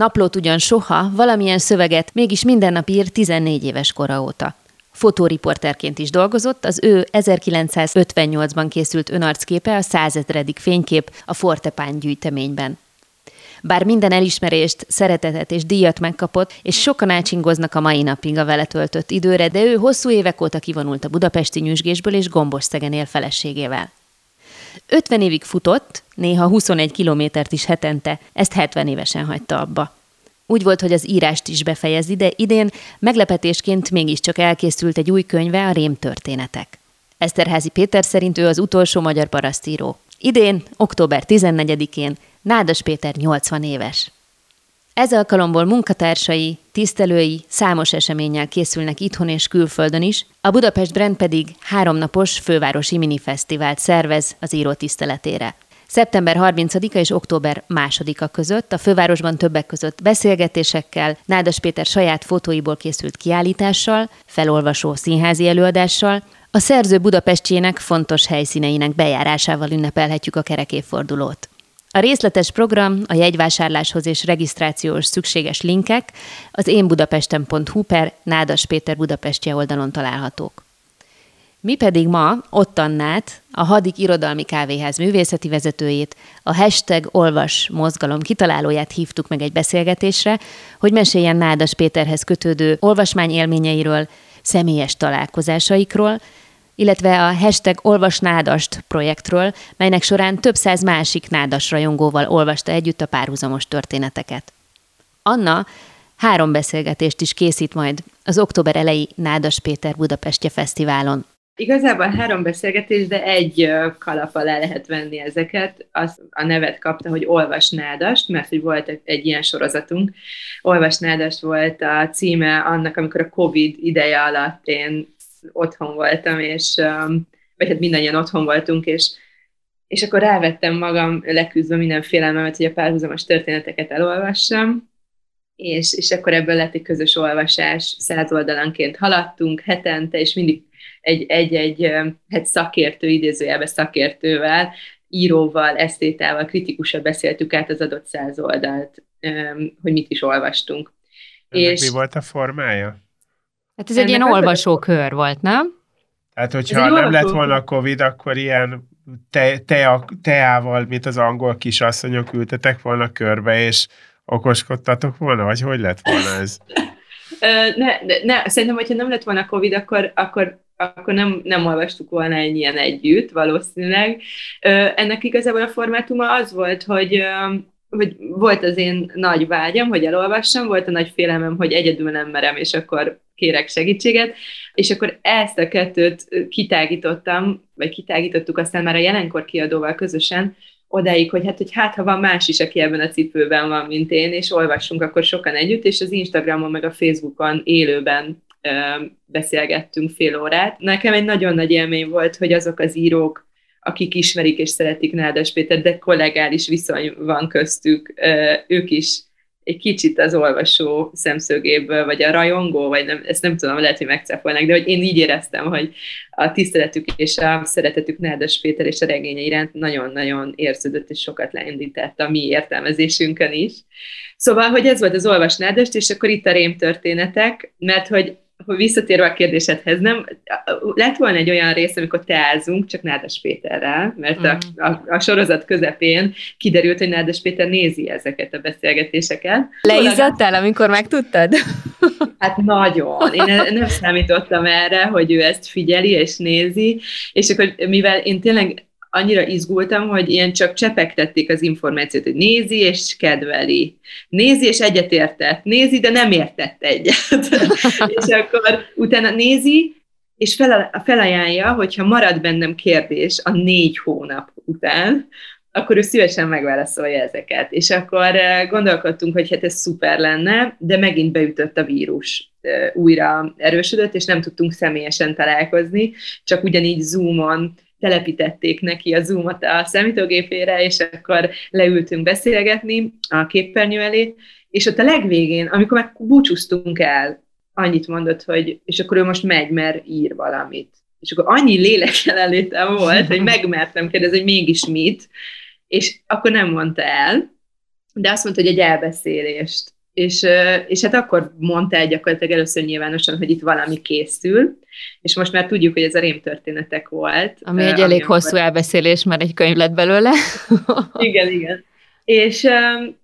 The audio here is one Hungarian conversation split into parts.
Naplót ugyan soha, valamilyen szöveget mégis minden nap ír 14 éves kora óta. Fotóriporterként is dolgozott, az ő 1958-ban készült önarcképe a százezredik fénykép a Fortepán gyűjteményben. Bár minden elismerést, szeretetet és díjat megkapott, és sokan ácsingoznak a mai napig a vele töltött időre, de ő hosszú évek óta kivonult a budapesti nyüzsgésből és gombos szegen él feleségével. 50 évig futott, néha 21 kilométert is hetente, ezt 70 évesen hagyta abba. Úgy volt, hogy az írást is befejezi, de idén meglepetésként mégiscsak elkészült egy új könyve, a Rémtörténetek. Eszterházi Péter szerint ő az utolsó magyar parasztíró. Idén, október 14-én Nádas Péter 80 éves. Ez alkalomból munkatársai, tisztelői számos eseménnyel készülnek itthon és külföldön is, a Budapest Brand pedig háromnapos fővárosi minifesztivált szervez az író tiszteletére. Szeptember 30-a és október 2-a között a fővárosban többek között beszélgetésekkel, Nádas Péter saját fotóiból készült kiállítással, felolvasó színházi előadással, a szerző Budapestjének fontos helyszíneinek bejárásával ünnepelhetjük a kerekéfordulót. A részletes program, a jegyvásárláshoz és regisztrációs szükséges linkek az énbudapesten.hu per Nádas Péter Budapestje oldalon találhatók. Mi pedig ma ott Annát, a Hadik Irodalmi Kávéház művészeti vezetőjét, a hashtag Olvas mozgalom kitalálóját hívtuk meg egy beszélgetésre, hogy meséljen Nádas Péterhez kötődő olvasmány élményeiről, személyes találkozásaikról, illetve a hashtag Olvas Nádast projektről, melynek során több száz másik nádas rajongóval olvasta együtt a párhuzamos történeteket. Anna három beszélgetést is készít majd az október elejé Nádas Péter Budapestje Fesztiválon. Igazából három beszélgetés, de egy kalap alá lehet venni ezeket. Az a nevet kapta, hogy Olvas Nádast, mert hogy volt egy, ilyen sorozatunk. Olvas Nádast volt a címe annak, amikor a Covid ideje alatt én otthon voltam, és vagy hát mindannyian otthon voltunk, és és akkor rávettem magam leküzdve minden félelmemet, hogy a párhuzamos történeteket elolvassam, és, és akkor ebből lett egy közös olvasás, száz oldalanként haladtunk hetente, és mindig egy-egy hát szakértő, idézőjelben szakértővel, íróval, esztétával, kritikusan beszéltük át az adott száz oldalt, hogy mit is olvastunk. Ennek és mi volt a formája? Hát ez egy ilyen olvasókör volt, nem? Tehát, hogyha nem olvasó... lett volna a Covid, akkor ilyen te, te, teával, mint az angol kisasszonyok ültetek volna körbe, és okoskodtatok volna, vagy hogy lett volna ez? ne, ne, ne, szerintem, hogyha nem lett volna Covid, akkor, akkor akkor nem, nem olvastuk volna ennyien együtt, valószínűleg. Ennek igazából a formátuma az volt, hogy hogy volt az én nagy vágyam, hogy elolvassam, volt a nagy félelmem, hogy egyedül nem merem, és akkor kérek segítséget, és akkor ezt a kettőt kitágítottam, vagy kitágítottuk aztán már a jelenkor kiadóval közösen, odáig, hogy hát, hogy hát, ha van más is, aki ebben a cipőben van, mint én, és olvassunk akkor sokan együtt, és az Instagramon meg a Facebookon élőben ö, beszélgettünk fél órát. Nekem egy nagyon nagy élmény volt, hogy azok az írók, akik ismerik és szeretik Nádas Péter, de kollégális viszony van köztük, ők is egy kicsit az olvasó szemszögéből, vagy a rajongó, vagy nem, ezt nem tudom, lehet, hogy megcáfolnak, de hogy én így éreztem, hogy a tiszteletük és a szeretetük Nádas Péter és a regénye iránt nagyon-nagyon érződött, és sokat leindített a mi értelmezésünkön is. Szóval, hogy ez volt az olvas Nádast, és akkor itt a rém történetek, mert hogy visszatérve a kérdésedhez, nem, lett volna egy olyan rész, amikor teázunk, csak Nádas Péterrel, mert a, mm. a, a sorozat közepén kiderült, hogy Nádas Péter nézi ezeket a beszélgetéseket. Leizzadtál, amikor megtudtad? Hát nagyon. Én nem számítottam erre, hogy ő ezt figyeli és nézi, és akkor mivel én tényleg annyira izgultam, hogy ilyen csak csepegtették az információt, hogy nézi és kedveli. Nézi és egyetértett. Nézi, de nem értett egyet. és akkor utána nézi, és fel, felajánlja, hogyha marad bennem kérdés a négy hónap után, akkor ő szívesen megválaszolja ezeket. És akkor gondolkodtunk, hogy hát ez szuper lenne, de megint beütött a vírus. Újra erősödött, és nem tudtunk személyesen találkozni, csak ugyanígy Zoomon telepítették neki a Zoomot a számítógépére, és akkor leültünk beszélgetni a képernyő elé, és ott a legvégén, amikor meg búcsúztunk el, annyit mondott, hogy és akkor ő most megy, mert ír valamit. És akkor annyi lélek jelenlétem volt, hogy megmertem kérdezni, hogy mégis mit, és akkor nem mondta el, de azt mondta, hogy egy elbeszélést. És, és hát akkor mondta el gyakorlatilag először nyilvánosan, hogy itt valami készül, és most már tudjuk, hogy ez a rémtörténetek volt. Ami egy elég hosszú akkor... elbeszélés, mert egy könyv lett belőle. igen, igen. És,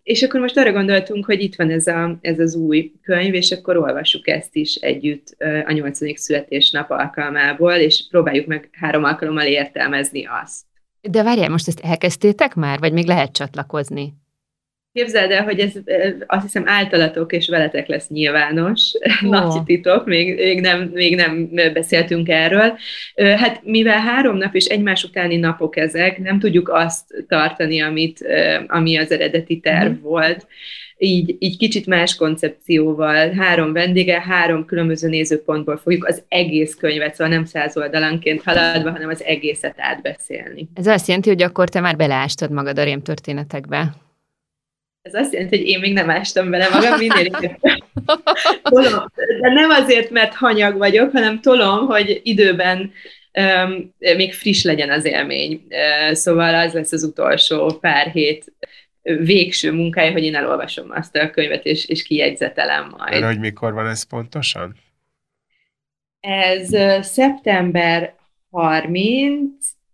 és akkor most arra gondoltunk, hogy itt van ez, a, ez az új könyv, és akkor olvassuk ezt is együtt a nyolcadik születésnap alkalmából, és próbáljuk meg három alkalommal értelmezni azt. De várjál, most ezt elkezdtétek már, vagy még lehet csatlakozni? Képzeld el, hogy ez azt hiszem általatok és veletek lesz nyilvános, oh. nagy titok, még, még, nem, még nem beszéltünk erről. Hát mivel három nap és egymás utáni napok ezek, nem tudjuk azt tartani, amit, ami az eredeti terv mm. volt, így, így kicsit más koncepcióval, három vendége, három különböző nézőpontból fogjuk az egész könyvet, szóval nem száz oldalanként haladva, hanem az egészet átbeszélni. Ez azt jelenti, hogy akkor te már beleástad magad a rémtörténetekbe. Ez azt jelenti, hogy én még nem ástam bele magam, minél tolom. De nem azért, mert hanyag vagyok, hanem tolom, hogy időben um, még friss legyen az élmény. Uh, szóval az lesz az utolsó pár hét végső munkája, hogy én elolvasom azt a könyvet, és, és kijegyzetelem majd. De hogy mikor van ez pontosan? Ez uh, szeptember 30,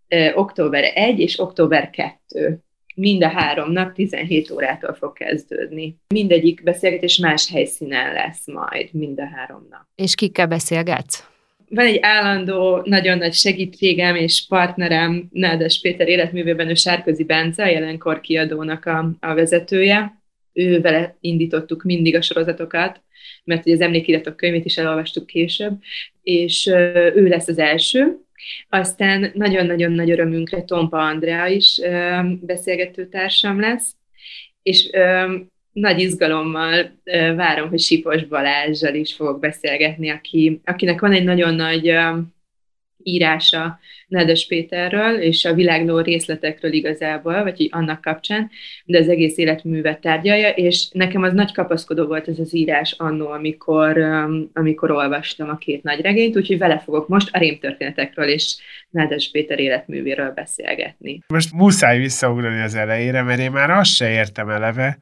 uh, október 1 és október 2 mind a három nap 17 órától fog kezdődni. Mindegyik beszélgetés más helyszínen lesz majd, mind a három nap. És kikkel beszélgetsz? Van egy állandó, nagyon nagy segítségem és partnerem, Nádas Péter életművében, ő Sárközi Bence, a jelenkor kiadónak a, a vezetője. Ő vele indítottuk mindig a sorozatokat, mert ugye az emlékiratok könyvét is elolvastuk később, és ő lesz az első, aztán nagyon-nagyon nagy örömünkre Tompa Andrea is beszélgető társam lesz, és nagy izgalommal várom, hogy Sipos Balázsjal is fogok beszélgetni, aki, akinek van egy nagyon nagy írása Nedes Péterről, és a világló részletekről igazából, vagy annak kapcsán, de az egész életművet tárgyalja, és nekem az nagy kapaszkodó volt ez az írás annó, amikor, amikor olvastam a két nagy regényt, úgyhogy vele fogok most a rémtörténetekről és Nedes Péter életművéről beszélgetni. Most muszáj visszaugrani az elejére, mert én már azt se értem eleve,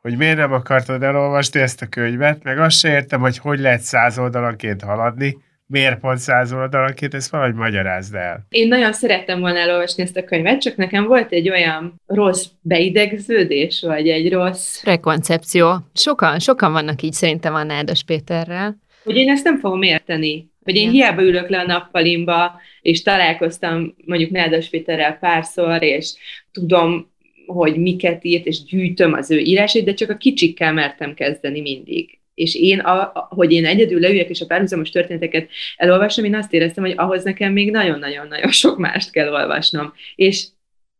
hogy miért nem akartad elolvasni ezt a könyvet, meg azt se értem, hogy hogy lehet száz oldalanként haladni, miért pont száz oldalanként, ezt valahogy magyarázd el. Én nagyon szerettem volna elolvasni ezt a könyvet, csak nekem volt egy olyan rossz beidegződés, vagy egy rossz... Rekoncepció. Sokan, sokan vannak így szerintem a Nádas Péterrel. Hogy én ezt nem fogom érteni. Hogy én hiába ülök le a nappalimba, és találkoztam mondjuk Nádas Péterrel párszor, és tudom, hogy miket írt, és gyűjtöm az ő írásait, de csak a kicsikkel mertem kezdeni mindig és én, a, hogy én egyedül leüljek, és a párhuzamos történeteket elolvasom, én azt éreztem, hogy ahhoz nekem még nagyon-nagyon-nagyon sok mást kell olvasnom. És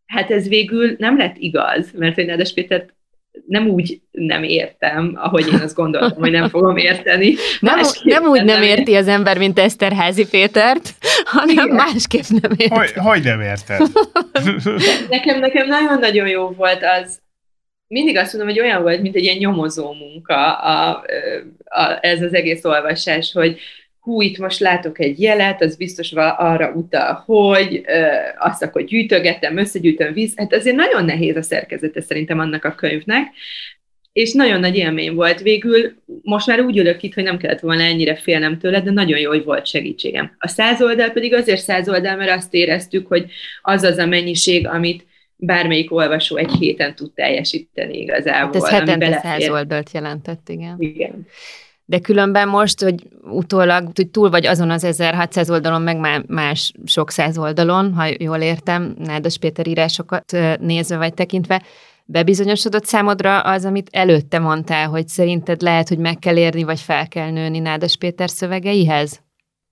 hát ez végül nem lett igaz, mert hogy Nádas Pétert nem úgy nem értem, ahogy én azt gondoltam, hogy nem fogom érteni. Nem, nem úgy nem, érti az ember, mint Eszterházi Pétert, hanem Igen. másképp nem érti. Hogy, hogy nem érted? nekem, nekem nagyon-nagyon jó volt az, mindig azt mondom, hogy olyan volt, mint egy ilyen nyomozó munka a, a, ez az egész olvasás, hogy hú, itt most látok egy jelet, az biztos arra utal, hogy ö, azt akkor gyűjtögetem, összegyűjtöm víz. Hát azért nagyon nehéz a szerkezete szerintem annak a könyvnek, és nagyon nagy élmény volt végül. Most már úgy ülök itt, hogy nem kellett volna ennyire félnem tőle, de nagyon jó, hogy volt segítségem. A száz oldal pedig azért száz oldal, mert azt éreztük, hogy az az a mennyiség, amit bármelyik olvasó egy héten tud teljesíteni igazából. Hát ez hetente száz oldalt jelentett, igen. Igen. De különben most, hogy utólag, hogy túl vagy azon az 1600 oldalon, meg más sok száz oldalon, ha jól értem, Nádas Péter írásokat nézve vagy tekintve, bebizonyosodott számodra az, amit előtte mondtál, hogy szerinted lehet, hogy meg kell érni, vagy fel kell nőni Nádas Péter szövegeihez?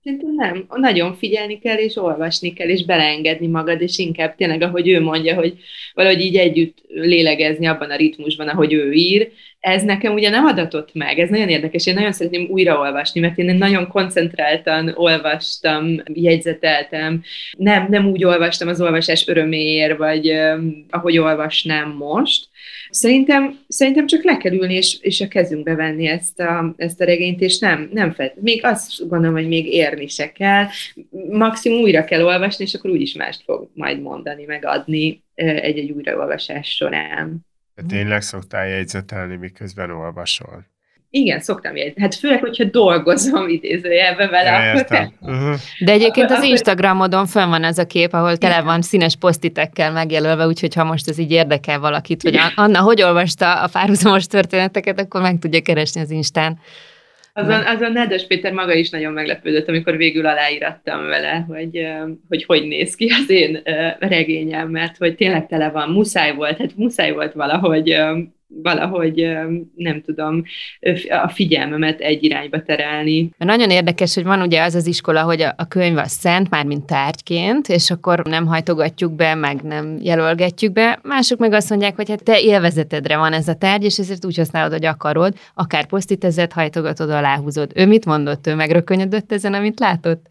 Szerintem nem. Nagyon figyelni kell, és olvasni kell, és beleengedni magad, és inkább tényleg, ahogy ő mondja, hogy valahogy így együtt lélegezni abban a ritmusban, ahogy ő ír. Ez nekem ugye nem adatott meg, ez nagyon érdekes, én nagyon szeretném újraolvasni, mert én nagyon koncentráltan olvastam, jegyzeteltem, nem, nem úgy olvastam az olvasás öröméért, vagy uh, ahogy olvasnám most, Szerintem, szerintem csak le kell ülni, és, és a kezünkbe venni ezt a, ezt a regényt, és nem, nem fel, még azt gondolom, hogy még érni se kell, maximum újra kell olvasni, és akkor úgyis mást fog majd mondani, meg adni egy-egy újraolvasás során. De tényleg szoktál jegyzetelni, miközben olvasol? Igen, szoktam jegyzni. Hát főleg, hogyha dolgozom idézőjelben vele, akkor. Uh-huh. De egyébként az Instagramodon fönn van ez a kép, ahol tele van színes posztitekkel megjelölve, úgyhogy ha most ez így érdekel valakit, hogy Anna hogy olvasta a párhuzamos történeteket, akkor meg tudja keresni az Instán. Azon, azon Nedes Péter maga is nagyon meglepődött, amikor végül aláírattam vele, hogy, hogy hogy néz ki az én regényem, mert hogy tényleg tele van, muszáj volt, hát muszáj volt valahogy valahogy nem tudom a figyelmemet egy irányba terelni. Nagyon érdekes, hogy van ugye az az iskola, hogy a könyv az szent, már mint tárgyként, és akkor nem hajtogatjuk be, meg nem jelölgetjük be. Mások meg azt mondják, hogy hát te élvezetedre van ez a tárgy, és ezért úgy használod, hogy akarod, akár posztitezed, hajtogatod, aláhúzod. Ő mit mondott? Ő megrökönyödött ezen, amit látott?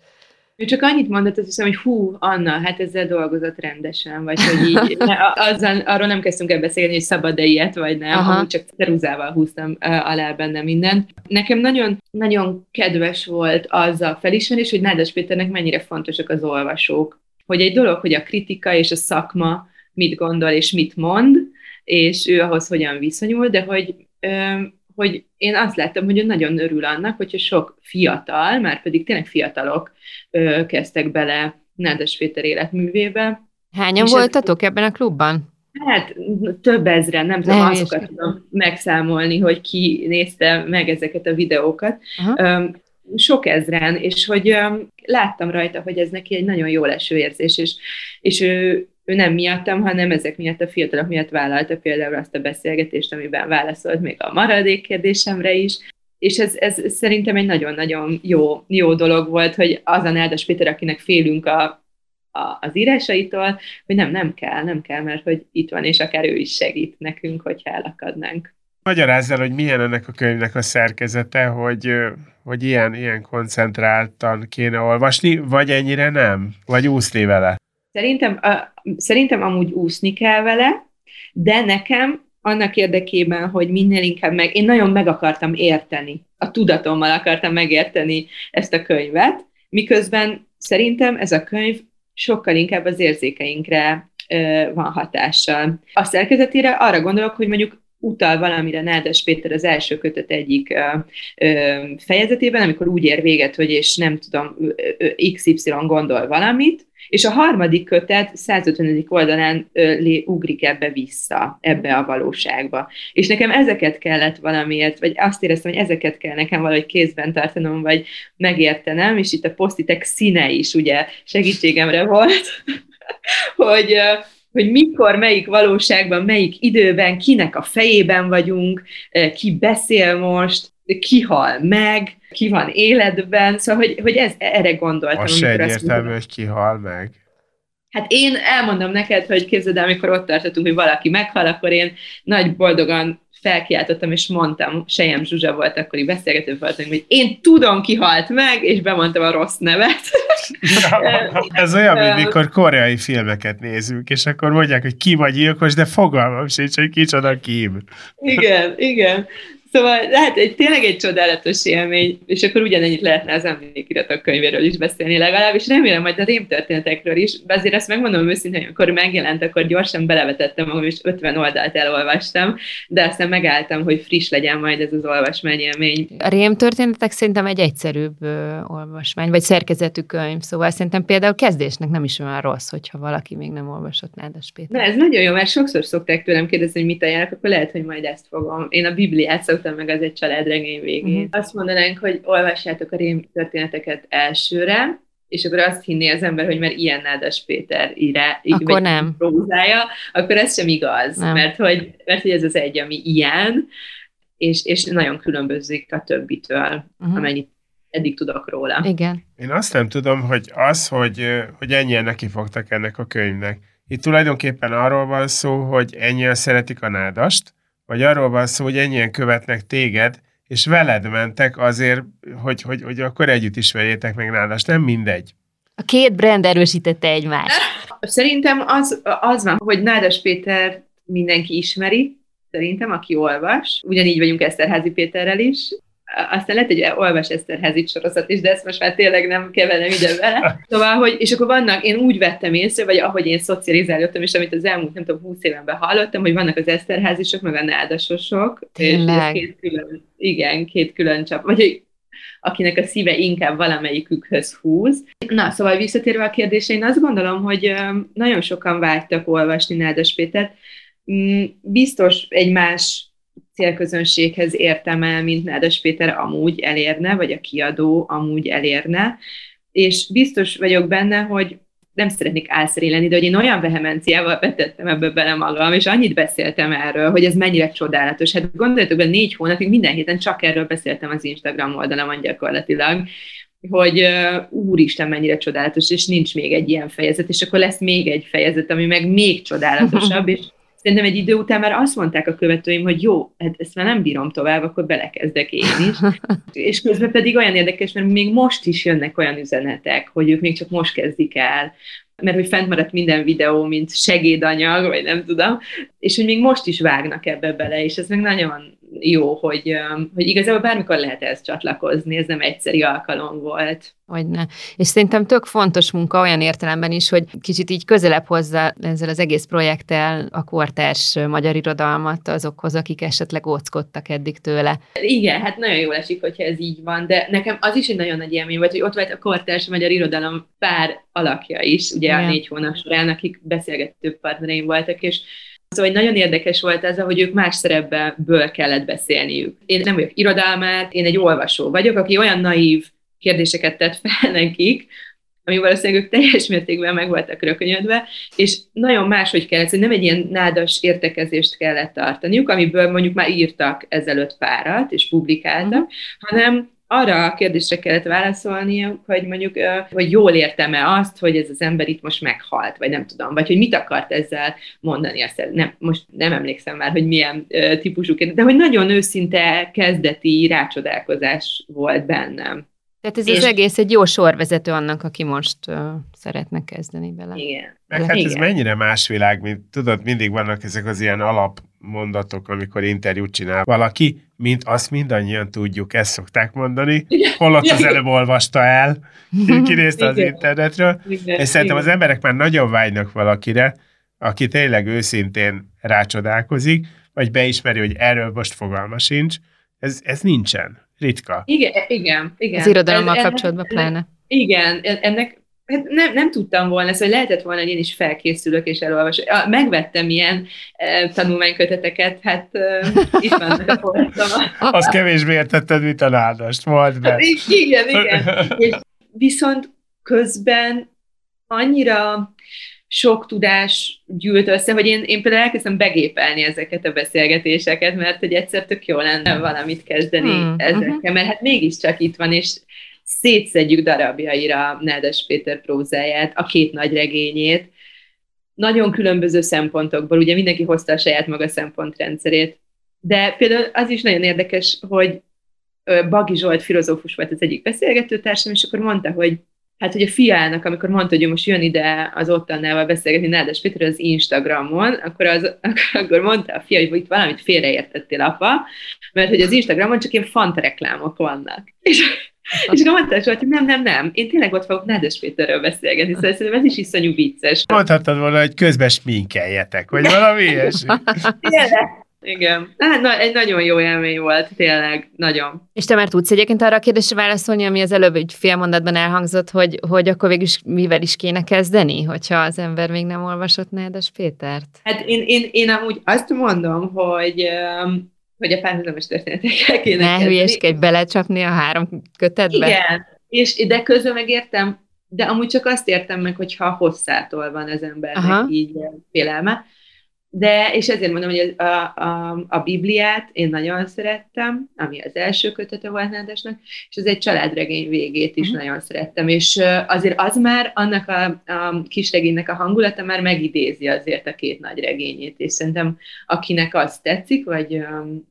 Ő csak annyit mondott, azt hiszem, hogy hú, Anna, hát ezzel dolgozott rendesen, vagy hogy így, azzal, arról nem kezdtünk el beszélni, hogy szabad-e ilyet, vagy nem, Aha. amúgy csak ceruzával húztam alá benne mindent. Nekem nagyon, nagyon kedves volt az a felismerés, hogy Nádas Péternek mennyire fontosak az olvasók. Hogy egy dolog, hogy a kritika és a szakma mit gondol és mit mond, és ő ahhoz hogyan viszonyul, de hogy hogy én azt láttam, hogy ő nagyon örül annak, hogyha sok fiatal, már pedig tényleg fiatalok ö, kezdtek bele Nádas Péter életművébe. Hányan és voltatok ez, ebben a klubban? Hát több ezren, nem tudom, nem azokat tudom megszámolni, hogy ki nézte meg ezeket a videókat. Aha. sok ezren, és hogy láttam rajta, hogy ez neki egy nagyon jó leső érzés, és, és ő, ő nem miattam, hanem ezek miatt a fiatalok miatt vállalta például azt a beszélgetést, amiben válaszolt még a maradék kérdésemre is, és ez, ez szerintem egy nagyon-nagyon jó, jó dolog volt, hogy az a Nádas Péter, akinek félünk a, a, az írásaitól, hogy nem, nem kell, nem kell, mert hogy itt van, és akár ő is segít nekünk, hogyha elakadnánk. Magyarázz el, hogy milyen ennek a könyvnek a szerkezete, hogy, hogy ilyen, ilyen koncentráltan kéne olvasni, vagy ennyire nem? Vagy úszni vele? Szerintem, a, szerintem amúgy úszni kell vele, de nekem annak érdekében, hogy minél inkább meg, én nagyon meg akartam érteni, a tudatommal akartam megérteni ezt a könyvet, miközben szerintem ez a könyv sokkal inkább az érzékeinkre ö, van hatással. A szerkezetére arra gondolok, hogy mondjuk utal valamire Nádas Péter az első kötet egyik ö, ö, fejezetében, amikor úgy ér véget, hogy és nem tudom, XY gondol valamit, és a harmadik kötet 150. oldalán ö, ugrik ebbe vissza, ebbe a valóságba. És nekem ezeket kellett valamiért, vagy azt éreztem, hogy ezeket kell nekem valahogy kézben tartanom, vagy megértenem, és itt a posztitek színe is ugye segítségemre volt, hogy hogy mikor, melyik valóságban, melyik időben, kinek a fejében vagyunk, ki beszél most, ki hal meg, ki van életben, szóval, hogy, hogy ez, erre gondoltam. Az se egyértelmű, hogy ki hal meg. Hát én elmondom neked, hogy képzeld el, amikor ott tartottunk, hogy valaki meghal, akkor én nagy boldogan felkiáltottam, és mondtam, Sejem Zsuzsa volt akkori beszélgető voltunk, hogy én tudom, ki halt meg, és bemondtam a rossz nevet. Ez olyan, mint mikor koreai filmeket nézünk, és akkor mondják, hogy ki vagy gyilkos, de fogalmam sincs, hogy kicsoda Kim. Igen, igen. Szóval lehet, egy, tényleg egy csodálatos élmény, és akkor ugyanennyit lehetne az emlékiratok könyvéről is beszélni legalább, és remélem majd a rémtörténetekről is, de azért ezt megmondom őszintén, amikor megjelent, akkor gyorsan belevetettem magam, és 50 oldalt elolvastam, de aztán megálltam, hogy friss legyen majd ez az olvasmányélmény. A rémtörténetek szerintem egy egyszerűbb ö, olvasmány, vagy szerkezetű könyv, szóval szerintem például kezdésnek nem is olyan rossz, hogyha valaki még nem olvasott Nádas Péter. Na, ez nagyon jó, mert sokszor szokták tőlem kérdezni, hogy mit ajánlok, akkor lehet, hogy majd ezt fogom. Én a Bibliát szoktam, meg az egy családregény végén. Uh-huh. Azt mondanánk, hogy olvassátok a rém történeteket elsőre, és akkor azt hinné az ember, hogy mert ilyen Nádas Péter írá, akkor nem. Prózája, akkor ez sem igaz, nem. mert hogy, mert hogy ez az egy, ami ilyen, és, és nagyon különbözik a többitől, uh-huh. amennyit eddig tudok róla. Igen. Én azt nem tudom, hogy az, hogy, hogy ennyien neki fogtak ennek a könyvnek. Itt tulajdonképpen arról van szó, hogy ennyien szeretik a nádast, vagy arról van szó, hogy ennyien követnek téged, és veled mentek azért, hogy, hogy, hogy akkor együtt ismerjétek meg nádast. Nem mindegy. A két brand erősítette egymást. Szerintem az, az van, hogy Nádas Péter mindenki ismeri, szerintem, aki olvas. Ugyanígy vagyunk Eszterházi Péterrel is. Aztán lehet egy olvas Eszterházi sorozat is, de ezt most már tényleg nem keverem ide vele. Szóval, hogy, és akkor vannak, én úgy vettem észre, vagy ahogy én szocializálódtam, és amit az elmúlt, nem tudom, 20 évenben hallottam, hogy vannak az Eszterházisok, meg a nádasosok. Tényleg? És két külön, igen, két külön csap. Vagy akinek a szíve inkább valamelyikükhöz húz. Na, szóval visszatérve a kérdésre, én azt gondolom, hogy nagyon sokan vágytak olvasni Nádas Pétert. Mm, biztos egy más célközönséghez értem el, mint Nádas Péter amúgy elérne, vagy a kiadó amúgy elérne, és biztos vagyok benne, hogy nem szeretnék álszeré lenni, de hogy én olyan vehemenciával betettem ebbe bele magam, és annyit beszéltem erről, hogy ez mennyire csodálatos. Hát gondoljatok be, négy hónapig minden héten csak erről beszéltem az Instagram oldalamon gyakorlatilag, hogy uh, úristen, mennyire csodálatos, és nincs még egy ilyen fejezet, és akkor lesz még egy fejezet, ami meg még csodálatosabb, és szerintem egy idő után már azt mondták a követőim, hogy jó, hát ezt már nem bírom tovább, akkor belekezdek én is. és közben pedig olyan érdekes, mert még most is jönnek olyan üzenetek, hogy ők még csak most kezdik el, mert hogy fent maradt minden videó, mint segédanyag, vagy nem tudom, és hogy még most is vágnak ebbe bele, és ez meg nagyon jó, hogy, hogy igazából bármikor lehet ezt csatlakozni, ez nem egyszeri alkalom volt. Hogyne. És szerintem tök fontos munka olyan értelemben is, hogy kicsit így közelebb hozza ezzel az egész projekttel a kortárs magyar irodalmat azokhoz, akik esetleg óckodtak eddig tőle. Igen, hát nagyon jól esik, hogyha ez így van, de nekem az is egy nagyon nagy élmény volt, hogy ott volt a kortárs magyar irodalom pár alakja is, ugye Igen. a négy hónap során, akik beszélgető partnereim voltak, és Szóval nagyon érdekes volt ez, hogy ők más szerepből kellett beszélniük. Én nem vagyok irodalmár, én egy olvasó vagyok, aki olyan naív kérdéseket tett fel nekik, ami valószínűleg ők teljes mértékben meg voltak rökönyödve, és nagyon máshogy kellett, hogy nem egy ilyen nádas értekezést kellett tartaniuk, amiből mondjuk már írtak ezelőtt párat, és publikáltak, uh-huh. hanem arra a kérdésre kellett válaszolnia, hogy mondjuk, hogy jól értem-e azt, hogy ez az ember itt most meghalt, vagy nem tudom, vagy hogy mit akart ezzel mondani, azt nem, most nem emlékszem már, hogy milyen típusú kérdés, de hogy nagyon őszinte kezdeti rácsodálkozás volt bennem. Tehát ez és... az egész egy jó sorvezető annak, aki most uh, szeretne kezdeni vele. Igen. Meg hát Igen. ez mennyire más világ, mint tudod, mindig vannak ezek az ilyen alapmondatok, amikor interjút csinál valaki, mint azt mindannyian tudjuk, ezt szokták mondani, holott az előbb olvasta el, kinézte az internetről, Igen. és szerintem az emberek már nagyon vágynak valakire, aki tényleg őszintén rácsodálkozik, vagy beismeri, hogy erről most fogalma sincs, ez, ez nincsen. Ritka. Igen, igen. igen. Az irodalommal ez, kapcsolatban pláne. Igen, ennek hát nem, nem tudtam volna hogy lehetett volna, hogy én is felkészülök és elolvasok. Megvettem ilyen e, tanulmányköteteket, hát e, itt vannak a polcom. Az kevésbé értetted, mint a nádast, volt be. Igen, igen. És viszont közben annyira sok tudás gyűlt össze, hogy én, én például elkezdtem begépelni ezeket a beszélgetéseket, mert hogy egyszer tök jó lenne valamit kezdeni hmm. ezekkel, uh-huh. mert hát mégiscsak itt van, és szétszedjük darabjaira Nádas Péter prózáját, a két nagy regényét, nagyon különböző szempontokból, ugye mindenki hozta a saját maga szempontrendszerét, de például az is nagyon érdekes, hogy Bagi Zsolt filozófus volt az egyik beszélgetőtársam, és akkor mondta, hogy hát hogy a fiának, amikor mondta, hogy most jön ide az ottannával beszélgetni Nádas Péter az Instagramon, akkor, az, akkor mondta a fia, hogy itt valamit félreértettél, apa, mert hogy az Instagramon csak ilyen fanta reklámok vannak. És, és akkor mondta, hogy nem, nem, nem, én tényleg ott fogok Nádas Péterről beszélgetni, szóval szerintem ez is iszonyú vicces. Mondhattad volna, hogy közben sminkeljetek, vagy valami ilyesmi. Igen. Hát, na, egy nagyon jó élmény volt, tényleg, nagyon. És te már tudsz egyébként arra a kérdésre válaszolni, ami az előbb egy fél mondatban elhangzott, hogy, hogy akkor végül is mivel is kéne kezdeni, hogyha az ember még nem olvasott Nádas Pétert? Hát én, én, én amúgy azt mondom, hogy hogy a párhuzamos történetekkel kéne Ne hülyeskedj belecsapni a három kötetbe? Igen, és de közben megértem, de amúgy csak azt értem meg, hogyha hosszától van az embernek Aha. így félelme, de, és ezért mondom, hogy a, a, a Bibliát én nagyon szerettem, ami az első kötete volt Nádasnak, és az egy családregény végét is uh-huh. nagyon szerettem, és azért az már, annak a, a kisregénynek a hangulata már megidézi azért a két nagy regényét, és szerintem akinek az tetszik, vagy um,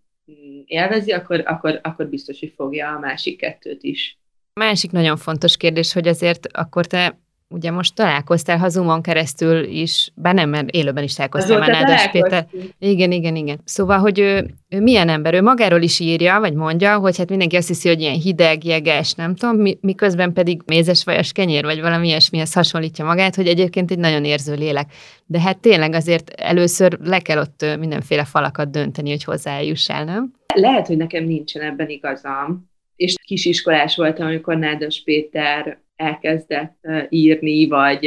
élvezi, akkor, akkor, akkor biztos, hogy fogja a másik kettőt is. Másik nagyon fontos kérdés, hogy azért akkor te ugye most találkoztál, ha Zoomon keresztül is, bár nem, mert élőben is találkoztál már Nádas Péter. Igen, igen, igen. Szóval, hogy ő, ő milyen ember? Ő magáról is írja, vagy mondja, hogy hát mindenki azt hiszi, hogy ilyen hideg, jeges, nem tudom, miközben pedig mézes vajas kenyér, vagy valami ilyesmihez hasonlítja magát, hogy egyébként egy nagyon érző lélek. De hát tényleg azért először le kell ott mindenféle falakat dönteni, hogy hozzájussál, nem? Lehet, hogy nekem nincsen ebben igazam, és kisiskolás voltam, amikor Nádas Péter elkezdett írni, vagy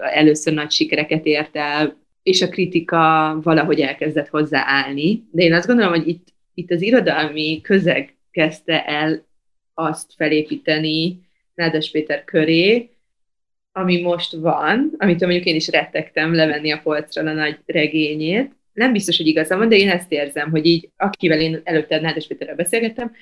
először nagy sikereket ért el, és a kritika valahogy elkezdett hozzáállni. De én azt gondolom, hogy itt, itt az irodalmi közeg kezdte el azt felépíteni Nádas Péter köré, ami most van, amit mondjuk én is rettegtem levenni a polcra a nagy regényét. Nem biztos, hogy igazam van, de én ezt érzem, hogy így, akivel én előtte Nádas Péterrel beszélgettem,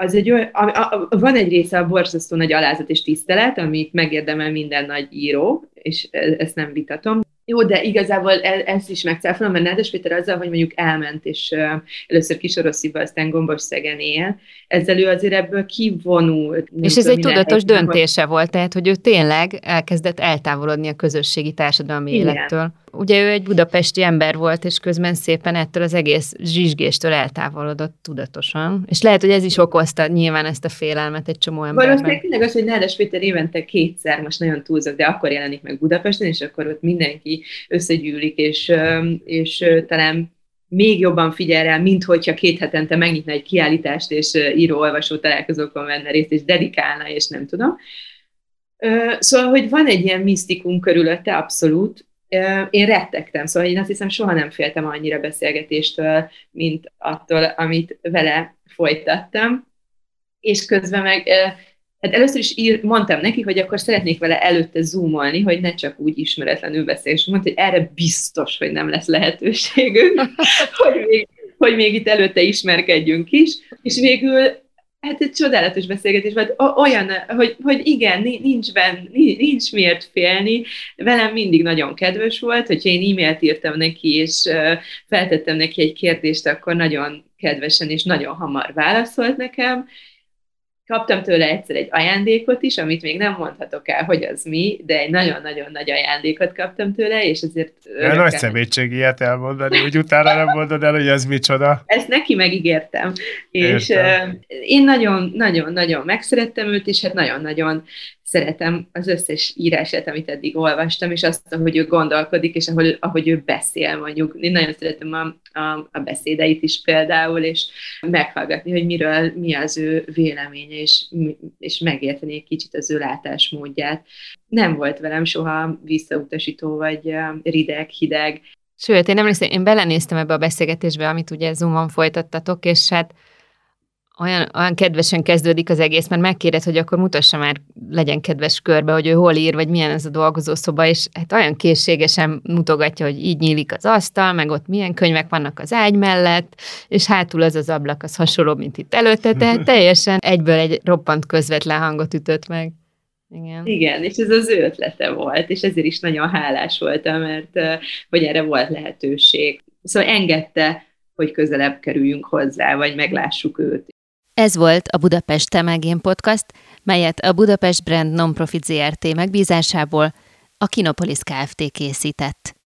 az egy olyan, a, a, van egy része a borzasztó nagy alázat és tisztelet, amit megérdemel minden nagy író, és e, ezt nem vitatom. Jó, de igazából ez, ezt is megcáfolom, mert Nádas Péter azzal, hogy mondjuk elment, és uh, először Kisorosziba, aztán Gombos Szegen él, ezzel ő azért ebből kivonult. És ez egy tudatos döntése volt, tehát, hogy ő tényleg elkezdett eltávolodni a közösségi társadalmi Igen. élettől. Ugye ő egy budapesti ember volt, és közben szépen ettől az egész zsizsgéstől eltávolodott tudatosan. És lehet, hogy ez is okozta nyilván ezt a félelmet egy csomó emberben. Valószínűleg tényleg az, hogy Nádas Péter évente kétszer, most nagyon túlzok, de akkor jelenik meg Budapesten, és akkor ott mindenki összegyűlik, és, és talán még jobban figyel rá, mint hogyha két hetente megnyitna egy kiállítást, és író-olvasó találkozókon venne részt, és dedikálna, és nem tudom. Szóval, hogy van egy ilyen misztikum körülötte, abszolút. Én rettegtem, szóval én azt hiszem, soha nem féltem annyira beszélgetéstől, mint attól, amit vele folytattam. És közben meg Hát először is ír, mondtam neki, hogy akkor szeretnék vele előtte zoomolni, hogy ne csak úgy ismeretlenül beszélj, és mondta, hogy erre biztos, hogy nem lesz lehetőségünk, hogy, még, hogy még itt előtte ismerkedjünk is, és végül hát egy csodálatos beszélgetés volt, olyan, hogy, hogy igen, nincs, ben, nincs miért félni, velem mindig nagyon kedves volt, hogyha én e-mailt írtam neki, és feltettem neki egy kérdést, akkor nagyon kedvesen és nagyon hamar válaszolt nekem, Kaptam tőle egyszer egy ajándékot is, amit még nem mondhatok el, hogy az mi, de egy nagyon-nagyon nagy ajándékot kaptam tőle, és azért... De nagy szemétség ilyet elmondani, hogy utána nem mondod el, hogy ez micsoda. Ezt neki megígértem. És uh, én nagyon-nagyon-nagyon megszerettem őt, és hát nagyon-nagyon szeretem az összes írását, amit eddig olvastam, és azt, ahogy ő gondolkodik, és ahogy, ahogy ő beszél, mondjuk. Én nagyon szeretem a, a, a beszédeit is például, és meghallgatni, hogy miről, mi az ő véleménye, és, és megérteni egy kicsit az ő látásmódját. Nem volt velem soha visszautasító, vagy rideg, hideg. Sőt, én emlékszem, én belenéztem ebbe a beszélgetésbe, amit ugye Zoomon folytattatok, és hát olyan, olyan kedvesen kezdődik az egész, mert megkéred, hogy akkor mutassa már, legyen kedves körbe, hogy ő hol ír, vagy milyen ez a dolgozószoba, és hát olyan készségesen mutogatja, hogy így nyílik az asztal, meg ott milyen könyvek vannak az ágy mellett, és hátul az az ablak, az hasonló, mint itt előtte, tehát teljesen egyből egy roppant közvetlen hangot ütött meg. Igen. Igen, és ez az ő ötlete volt, és ezért is nagyon hálás voltam, mert hogy erre volt lehetőség. Szóval engedte, hogy közelebb kerüljünk hozzá, vagy meglássuk őt. Ez volt a Budapest Temelgén Podcast, melyet a Budapest Brand Nonprofit ZRT megbízásából a Kinopolis Kft. készített.